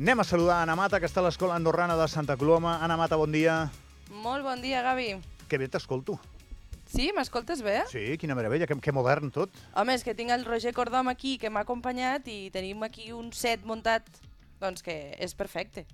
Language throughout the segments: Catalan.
Anem a saludar Anna Mata, que està a l'Escola Andorrana de Santa Coloma. Anna Mata, bon dia. Molt bon dia, Gavi. Que bé t'escolto. Sí, m'escoltes bé? Sí, quina meravella, que, que modern tot. Home, és que tinc el Roger Cordom aquí, que m'ha acompanyat, i tenim aquí un set muntat, doncs que és perfecte.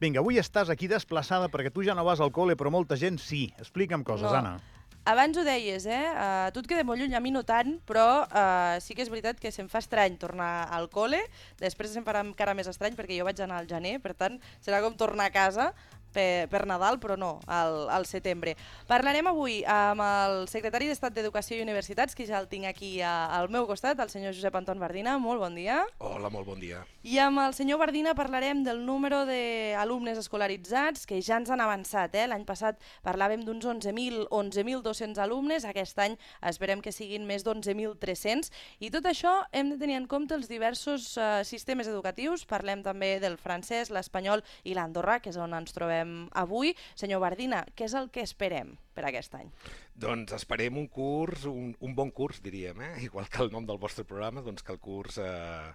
Vinga, avui estàs aquí desplaçada perquè tu ja no vas al col·le, però molta gent sí. Explica'm coses, No. Anna. Abans ho deies, eh? Uh, tu et queda molt lluny, a mi no tant, però uh, sí que és veritat que se'm fa estrany tornar al col·le, després se'm farà encara més estrany perquè jo vaig anar al gener, per tant, serà com tornar a casa per, per Nadal, però no, al, al setembre. Parlarem avui amb el secretari d'Estat d'Educació i Universitats, que ja el tinc aquí a, al meu costat, el senyor Josep Anton Bardina. Molt bon dia. Hola, molt bon dia. I amb el senyor Bardina parlarem del número d'alumnes escolaritzats, que ja ens han avançat. Eh? L'any passat parlàvem d'uns 11.000, 11.200 alumnes, aquest any esperem que siguin més d'11.300. I tot això hem de tenir en compte els diversos eh, sistemes educatius. Parlem també del francès, l'espanyol i l'andorrà, que és on ens trobem avui. Senyor Bardina, què és el que esperem per aquest any? Doncs esperem un curs, un, un bon curs, diríem, eh? igual que el nom del vostre programa, doncs que el curs eh,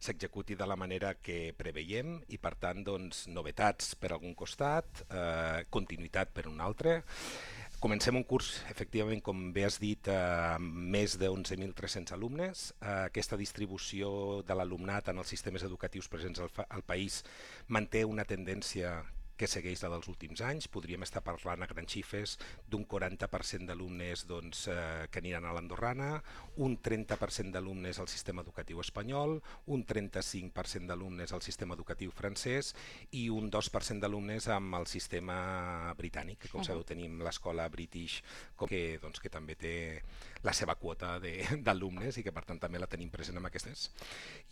s'executi de la manera que preveiem i, per tant, doncs, novetats per algun costat, eh, continuïtat per un altre. Comencem un curs, efectivament, com bé has dit, eh, amb més de 11.300 alumnes. Eh, aquesta distribució de l'alumnat en els sistemes educatius presents al, al país manté una tendència que segueix la dels últims anys. Podríem estar parlant a grans xifres d'un 40% d'alumnes doncs, eh, que aniran a l'Andorrana, un 30% d'alumnes al sistema educatiu espanyol, un 35% d'alumnes al sistema educatiu francès i un 2% d'alumnes amb el sistema britànic, que com sabeu tenim l'escola British, que, doncs, que també té la seva quota de- d'alumnes i que per tant també la tenim present amb aquestes.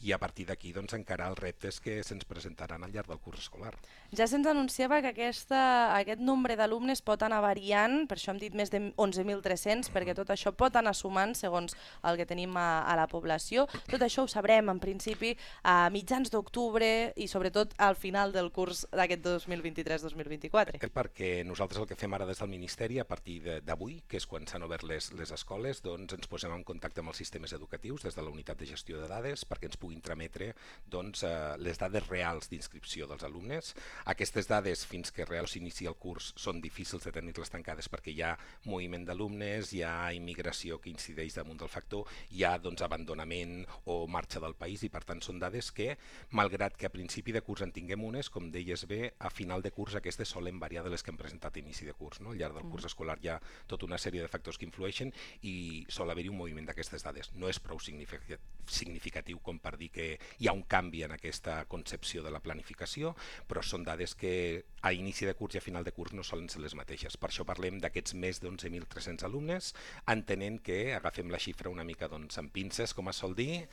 I a partir d'aquí doncs, encarar els reptes que se'ns presentaran al llarg del curs escolar. Ja se'ns anunciava que aquesta, aquest nombre d'alumnes pot anar variant, per això hem dit més de 11.300, perquè tot això pot anar sumant segons el que tenim a, a la població. Tot això ho sabrem, en principi, a mitjans d'octubre i sobretot al final del curs d'aquest 2023-2024. Perquè nosaltres el que fem ara des del Ministeri, a partir d'avui, que és quan s'han obert les, les escoles, doncs ens posem en contacte amb els sistemes educatius des de la unitat de gestió de dades perquè ens puguin trametre doncs, eh, les dades reals d'inscripció dels alumnes. Aquestes dades, fins que realment s'inici el curs, són difícils de tenir-les tancades perquè hi ha moviment d'alumnes, hi ha immigració que incideix damunt del factor, hi ha doncs, abandonament o marxa del país i per tant són dades que, malgrat que a principi de curs en tinguem unes, com deies bé, a final de curs aquestes solen variar de les que hem presentat a inici de curs. No? Al llarg del curs escolar hi ha tota una sèrie de factors que influeixen i sol haver-hi un moviment d'aquestes dades. No és prou significa- significatiu com per dir que hi ha un canvi en aquesta concepció de la planificació, però són dades que a inici de curs i a final de curs no solen ser les mateixes. Per això parlem d'aquests més de 11.300 alumnes, entenent que agafem la xifra una mica doncs, amb pinces, com es sol dir,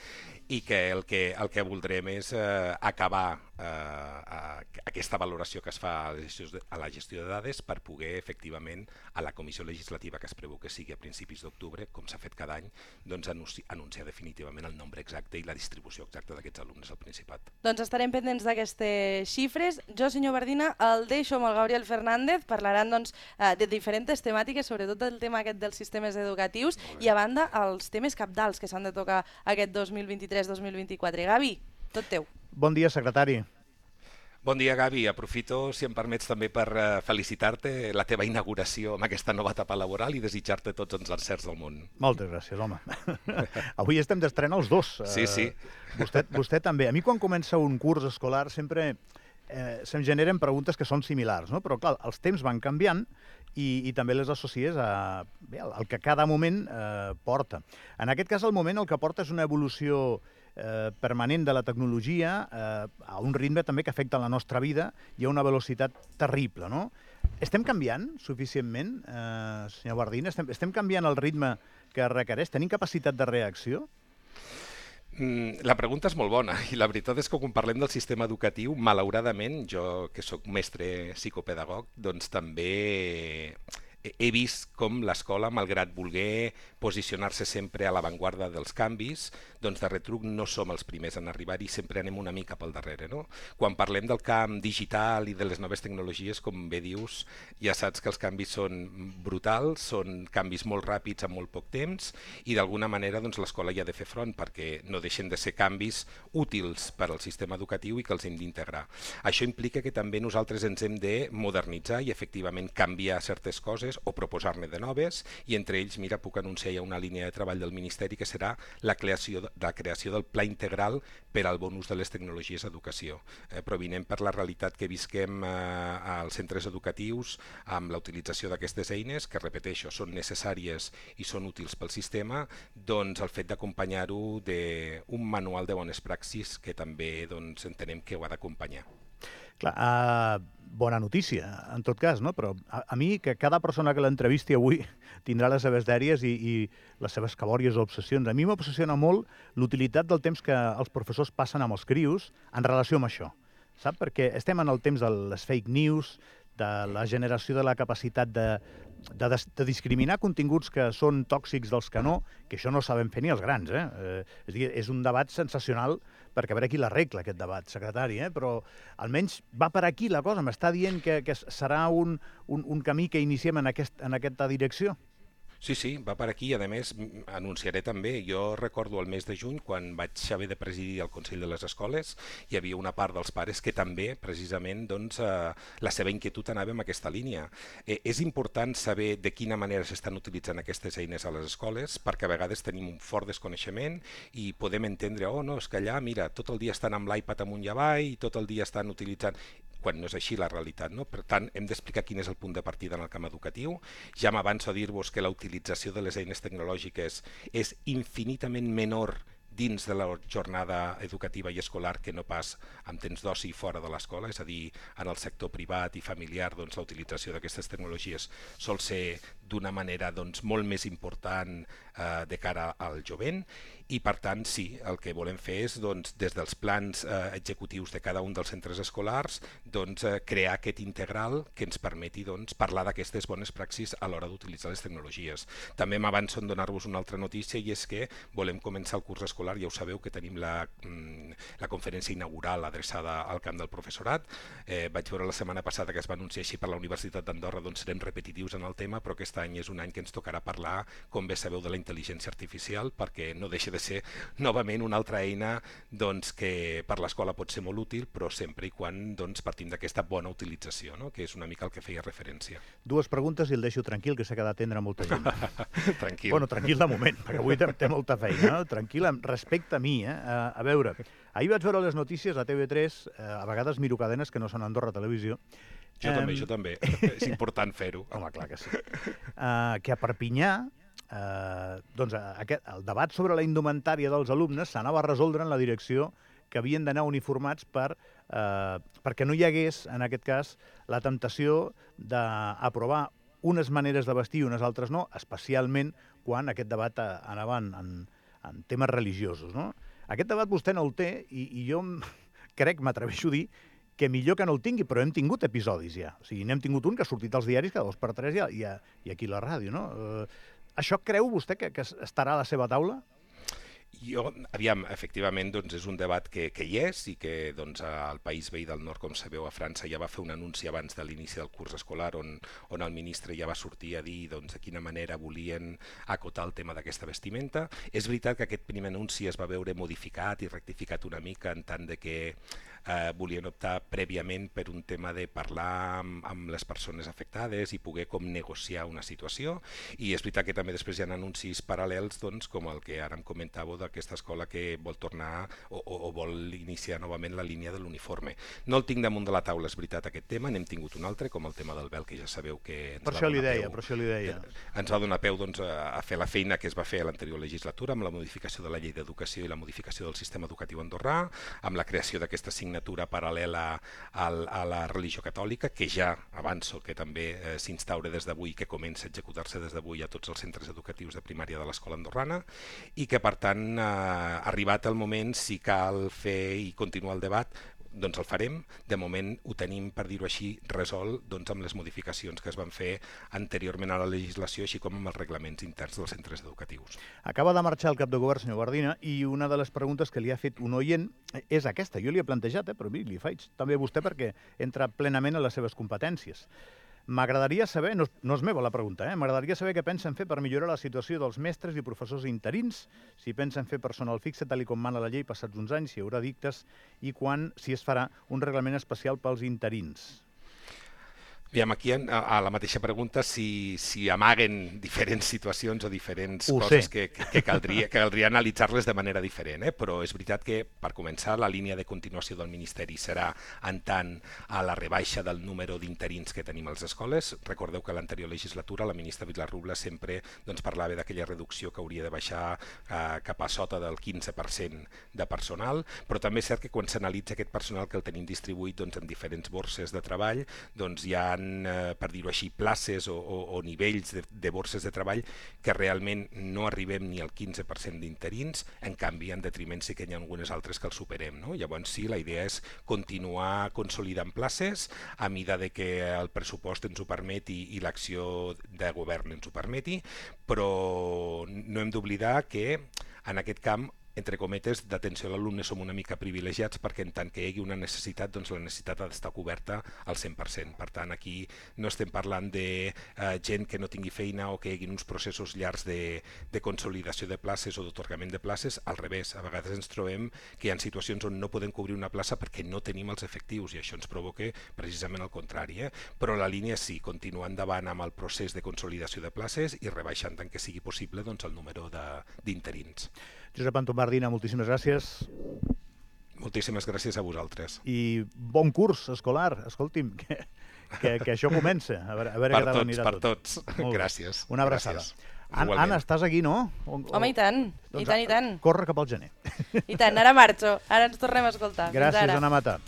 i que el que, el que voldrem és eh, acabar eh, aquesta valoració que es fa a la, gestió, de- dades per poder efectivament a la comissió legislativa que es preveu que sigui a principis d'octubre, com s'ha fet cada any, doncs anunci, anunciar definitivament el nombre exacte i la distribució exacta d'aquests alumnes al Principat. Doncs estarem pendents d'aquestes xifres. Jo, senyor Bardina, el deixo amb el Gabriel Fernández. Parlaran doncs, eh, de diferents temàtiques, sobretot el tema aquest dels sistemes educatius i a banda els temes capdals que s'han de tocar aquest 2023-2024. Gavi, tot teu. Bon dia, secretari. Bon dia, Gavi. Aprofito, si em permets, també per eh, felicitar-te la teva inauguració amb aquesta nova etapa laboral i desitjar-te tots els encerts del món. Moltes gràcies, home. Avui estem d'estrena els dos. Sí, sí. Eh, Vostè, vostè també. A mi quan comença un curs escolar sempre eh, se'm generen preguntes que són similars, no? però clar, els temps van canviant i, i també les associes a bé, al que cada moment eh, porta. En aquest cas, el moment el que porta és una evolució eh, permanent de la tecnologia eh, a un ritme també que afecta la nostra vida i a una velocitat terrible, no? Estem canviant suficientment, eh, senyor Bardina? Estem, estem canviant el ritme que requereix? Tenim capacitat de reacció? Mm, La pregunta és molt bona i la veritat és que quan parlem del sistema educatiu, malauradament, jo que sóc mestre psicopedagog, doncs també he vist com l'escola, malgrat voler posicionar-se sempre a l'avantguarda dels canvis, doncs de retruc no som els primers en arribar i sempre anem una mica pel darrere. No? Quan parlem del camp digital i de les noves tecnologies, com bé dius, ja saps que els canvis són brutals, són canvis molt ràpids en molt poc temps i d'alguna manera doncs, l'escola hi ha de fer front perquè no deixen de ser canvis útils per al sistema educatiu i que els hem d'integrar. Això implica que també nosaltres ens hem de modernitzar i efectivament canviar certes coses o proposar-ne de noves i entre ells, mira, puc anunciar ja una línia de treball del Ministeri que serà la creació, la creació del pla integral per al bon ús de les tecnologies d'educació, eh, provinent per la realitat que visquem eh, als centres educatius amb la utilització d'aquestes eines, que repeteixo, són necessàries i són útils pel sistema, doncs el fet d'acompanyar-ho d'un manual de bones praxis que també doncs, entenem que ho ha d'acompanyar. Clar, uh, bona notícia, en tot cas, no? però a, a mi que cada persona que l'entrevisti avui tindrà les seves dèries i, i les seves cabòries o obsessions. A mi m'obsessiona molt l'utilitat del temps que els professors passen amb els crios en relació amb això. Sap? Perquè estem en el temps de les fake news, de la generació de la capacitat de, de, de discriminar continguts que són tòxics dels que no, que això no sabem fer ni els grans. Eh? Eh, és, dir, és un debat sensacional perquè a veure qui l'arregla, aquest debat, secretari, eh? però almenys va per aquí la cosa. M'està dient que, que serà un, un, un camí que iniciem en, aquest, en aquesta direcció? Sí, sí, va per aquí. A més, anunciaré també, jo recordo el mes de juny, quan vaig haver de presidir el Consell de les Escoles, hi havia una part dels pares que també, precisament, doncs, eh, la seva inquietud anava en aquesta línia. Eh, és important saber de quina manera s'estan utilitzant aquestes eines a les escoles, perquè a vegades tenim un fort desconeixement i podem entendre, oh, no, és que allà, mira, tot el dia estan amb l'iPad amunt i avall i tot el dia estan utilitzant quan no és així la realitat. No? Per tant, hem d'explicar quin és el punt de partida en el camp educatiu. Ja m'avanço a dir-vos que la utilització de les eines tecnològiques és infinitament menor dins de la jornada educativa i escolar que no pas amb temps d'oci fora de l'escola, és a dir, en el sector privat i familiar doncs, la utilització d'aquestes tecnologies sol ser d'una manera doncs, molt més important eh, de cara al jovent i per tant sí, el que volem fer és doncs, des dels plans eh, executius de cada un dels centres escolars doncs, eh, crear aquest integral que ens permeti doncs, parlar d'aquestes bones praxis a l'hora d'utilitzar les tecnologies. També m'avanço en donar-vos una altra notícia i és que volem començar el curs escolar, ja ho sabeu que tenim la, mm, la conferència inaugural adreçada al camp del professorat. Eh, vaig veure la setmana passada que es va anunciar així per la Universitat d'Andorra, doncs serem repetitius en el tema, però aquest any és un any que ens tocarà parlar, com bé sabeu, de la intel·ligència artificial, perquè no deixa de ser novament una altra eina doncs, que per l'escola pot ser molt útil, però sempre i quan doncs, partim d'aquesta bona utilització, no? que és una mica el que feia referència. Dues preguntes i el deixo tranquil, que s'ha quedat atendre molta gent. tranquil. Bueno, tranquil de moment, perquè avui té molta feina. No? Tranquil, respecte a mi. Eh? A, veure, ahir vaig veure les notícies a TV3, eh, a vegades miro cadenes que no són Andorra Televisió, jo um, també, jo també. és important fer-ho. Home, clar que sí. Uh, que a Perpinyà eh, doncs, aquest, el debat sobre la indumentària dels alumnes s'anava a resoldre en la direcció que havien d'anar uniformats per, eh, perquè no hi hagués, en aquest cas, la temptació d'aprovar unes maneres de vestir i unes altres no, especialment quan aquest debat eh, anava en, en, en temes religiosos. No? Aquest debat vostè no el té i, i jo crec, m'atreveixo a dir, que millor que no el tingui, però hem tingut episodis ja. O sigui, n'hem tingut un que ha sortit als diaris cada dos per tres i, i, i aquí la ràdio, no? Eh, això creu vostè que, que estarà a la seva taula? Jo, aviam, efectivament, doncs és un debat que, que hi és i que doncs, el país veí del nord, com sabeu, a França ja va fer un anunci abans de l'inici del curs escolar on, on el ministre ja va sortir a dir doncs, de quina manera volien acotar el tema d'aquesta vestimenta. És veritat que aquest primer anunci es va veure modificat i rectificat una mica en tant de que eh, volien optar prèviament per un tema de parlar amb, amb les persones afectades i poder com negociar una situació i és veritat que també després hi ha anuncis paral·lels doncs, com el que ara em comentàveu d'aquesta escola que vol tornar o, o, o vol iniciar novament la línia de l'uniforme. No el tinc damunt de la taula, és veritat, aquest tema, n'hem tingut un altre, com el tema del vel, que ja sabeu que... Ens per això li deia, peu, per això li deia. Ens va donar peu doncs, a fer la feina que es va fer a l'anterior legislatura amb la modificació de la llei d'educació i la modificació del sistema educatiu andorrà, amb la creació d'aquesta signatura assignatura paral·lela al, a la religió catòlica, que ja avanço que també eh, s'instaure des d'avui, que comença a executar-se des d'avui a tots els centres educatius de primària de l'escola andorrana i que per tant, eh, arribat el moment, si cal fer i continuar el debat, doncs el farem. De moment ho tenim, per dir-ho així, resolt doncs, amb les modificacions que es van fer anteriorment a la legislació, així com amb els reglaments interns dels centres educatius. Acaba de marxar el cap de govern, senyor Guardina, i una de les preguntes que li ha fet un oient és aquesta. Jo li he plantejat, eh, però li faig també a vostè perquè entra plenament a les seves competències. M'agradaria saber, no, no és meva la pregunta, eh? m'agradaria saber què pensen fer per millorar la situació dels mestres i professors interins, si pensen fer personal fixe tal com mana la llei passats uns anys, si hi haurà dictes, i quan, si es farà, un reglament especial pels interins. Aviam, aquí a, a la mateixa pregunta si, si amaguen diferents situacions o diferents Ho coses sé. que, que, caldria, que caldria analitzar-les de manera diferent, eh? però és veritat que, per començar, la línia de continuació del Ministeri serà en tant a la rebaixa del número d'interins que tenim a les escoles. Recordeu que a l'anterior legislatura la ministra Vilarrubla sempre doncs, parlava d'aquella reducció que hauria de baixar eh, cap a sota del 15% de personal, però també és cert que quan s'analitza aquest personal que el tenim distribuït doncs, en diferents borses de treball, doncs hi ha eh, per dir-ho així, places o, o, o nivells de, de borses de treball que realment no arribem ni al 15% d'interins, en canvi, en detriment sí que hi ha algunes altres que el superem. No? Llavors, sí, la idea és continuar consolidant places a mida de que el pressupost ens ho permeti i l'acció de govern ens ho permeti, però no hem d'oblidar que en aquest camp entre cometes, d'atenció a l'alumne som una mica privilegiats perquè en tant que hi hagi una necessitat, doncs la necessitat ha d'estar coberta al 100%. Per tant, aquí no estem parlant de eh, gent que no tingui feina o que hi hagi uns processos llargs de, de consolidació de places o d'atorgament de places. Al revés, a vegades ens trobem que hi ha situacions on no podem cobrir una plaça perquè no tenim els efectius i això ens provoca precisament el contrari. Eh? Però la línia sí, continuar endavant amb el procés de consolidació de places i rebaixant tant que sigui possible doncs, el número d'interins. Josep Anton Bardina, moltíssimes gràcies. Moltíssimes gràcies a vosaltres. I bon curs escolar. Escolti'm, que, que, que això comença. A veure, a veure per què tal anirà per tot. tots. Molt. Gràcies. Una abraçada. Gràcies. An Igualment. Anna, estàs aquí, no? O, o- Home, i tant, i tant, i tant. Corre cap al gener. I tant, ara marxo, ara ens tornem a escoltar. Gràcies. Anna Mata.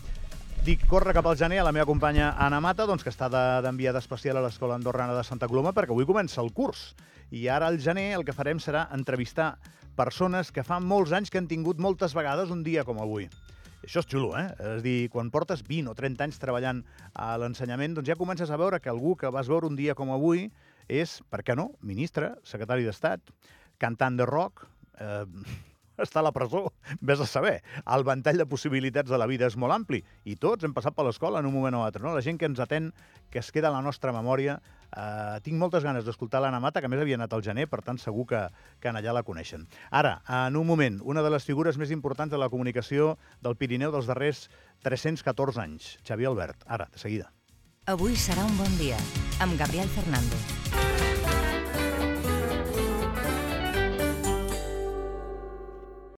Dic, corre cap al gener a la meva companya Anna Mata, doncs, que està de- d'enviada especial a l'Escola Andorrana de Santa Coloma, perquè avui comença el curs. I ara al gener el que farem serà entrevistar persones que fa molts anys que han tingut moltes vegades un dia com avui. Això és xulo, eh? És a dir, quan portes 20 o 30 anys treballant a l'ensenyament, doncs ja comences a veure que algú que vas veure un dia com avui és, per què no, ministre, secretari d'Estat, cantant de rock, eh, està a la presó, vés a saber. El ventall de possibilitats de la vida és molt ampli i tots hem passat per l'escola en un moment o altre. No? La gent que ens atén, que es queda a la nostra memòria. Eh, tinc moltes ganes d'escoltar l'Anna Mata, que més havia anat al gener, per tant segur que, que allà la coneixen. Ara, en un moment, una de les figures més importants de la comunicació del Pirineu dels darrers 314 anys, Xavier Albert. Ara, de seguida. Avui serà un bon dia, amb Gabriel Fernández.